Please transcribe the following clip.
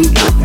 Absolutely.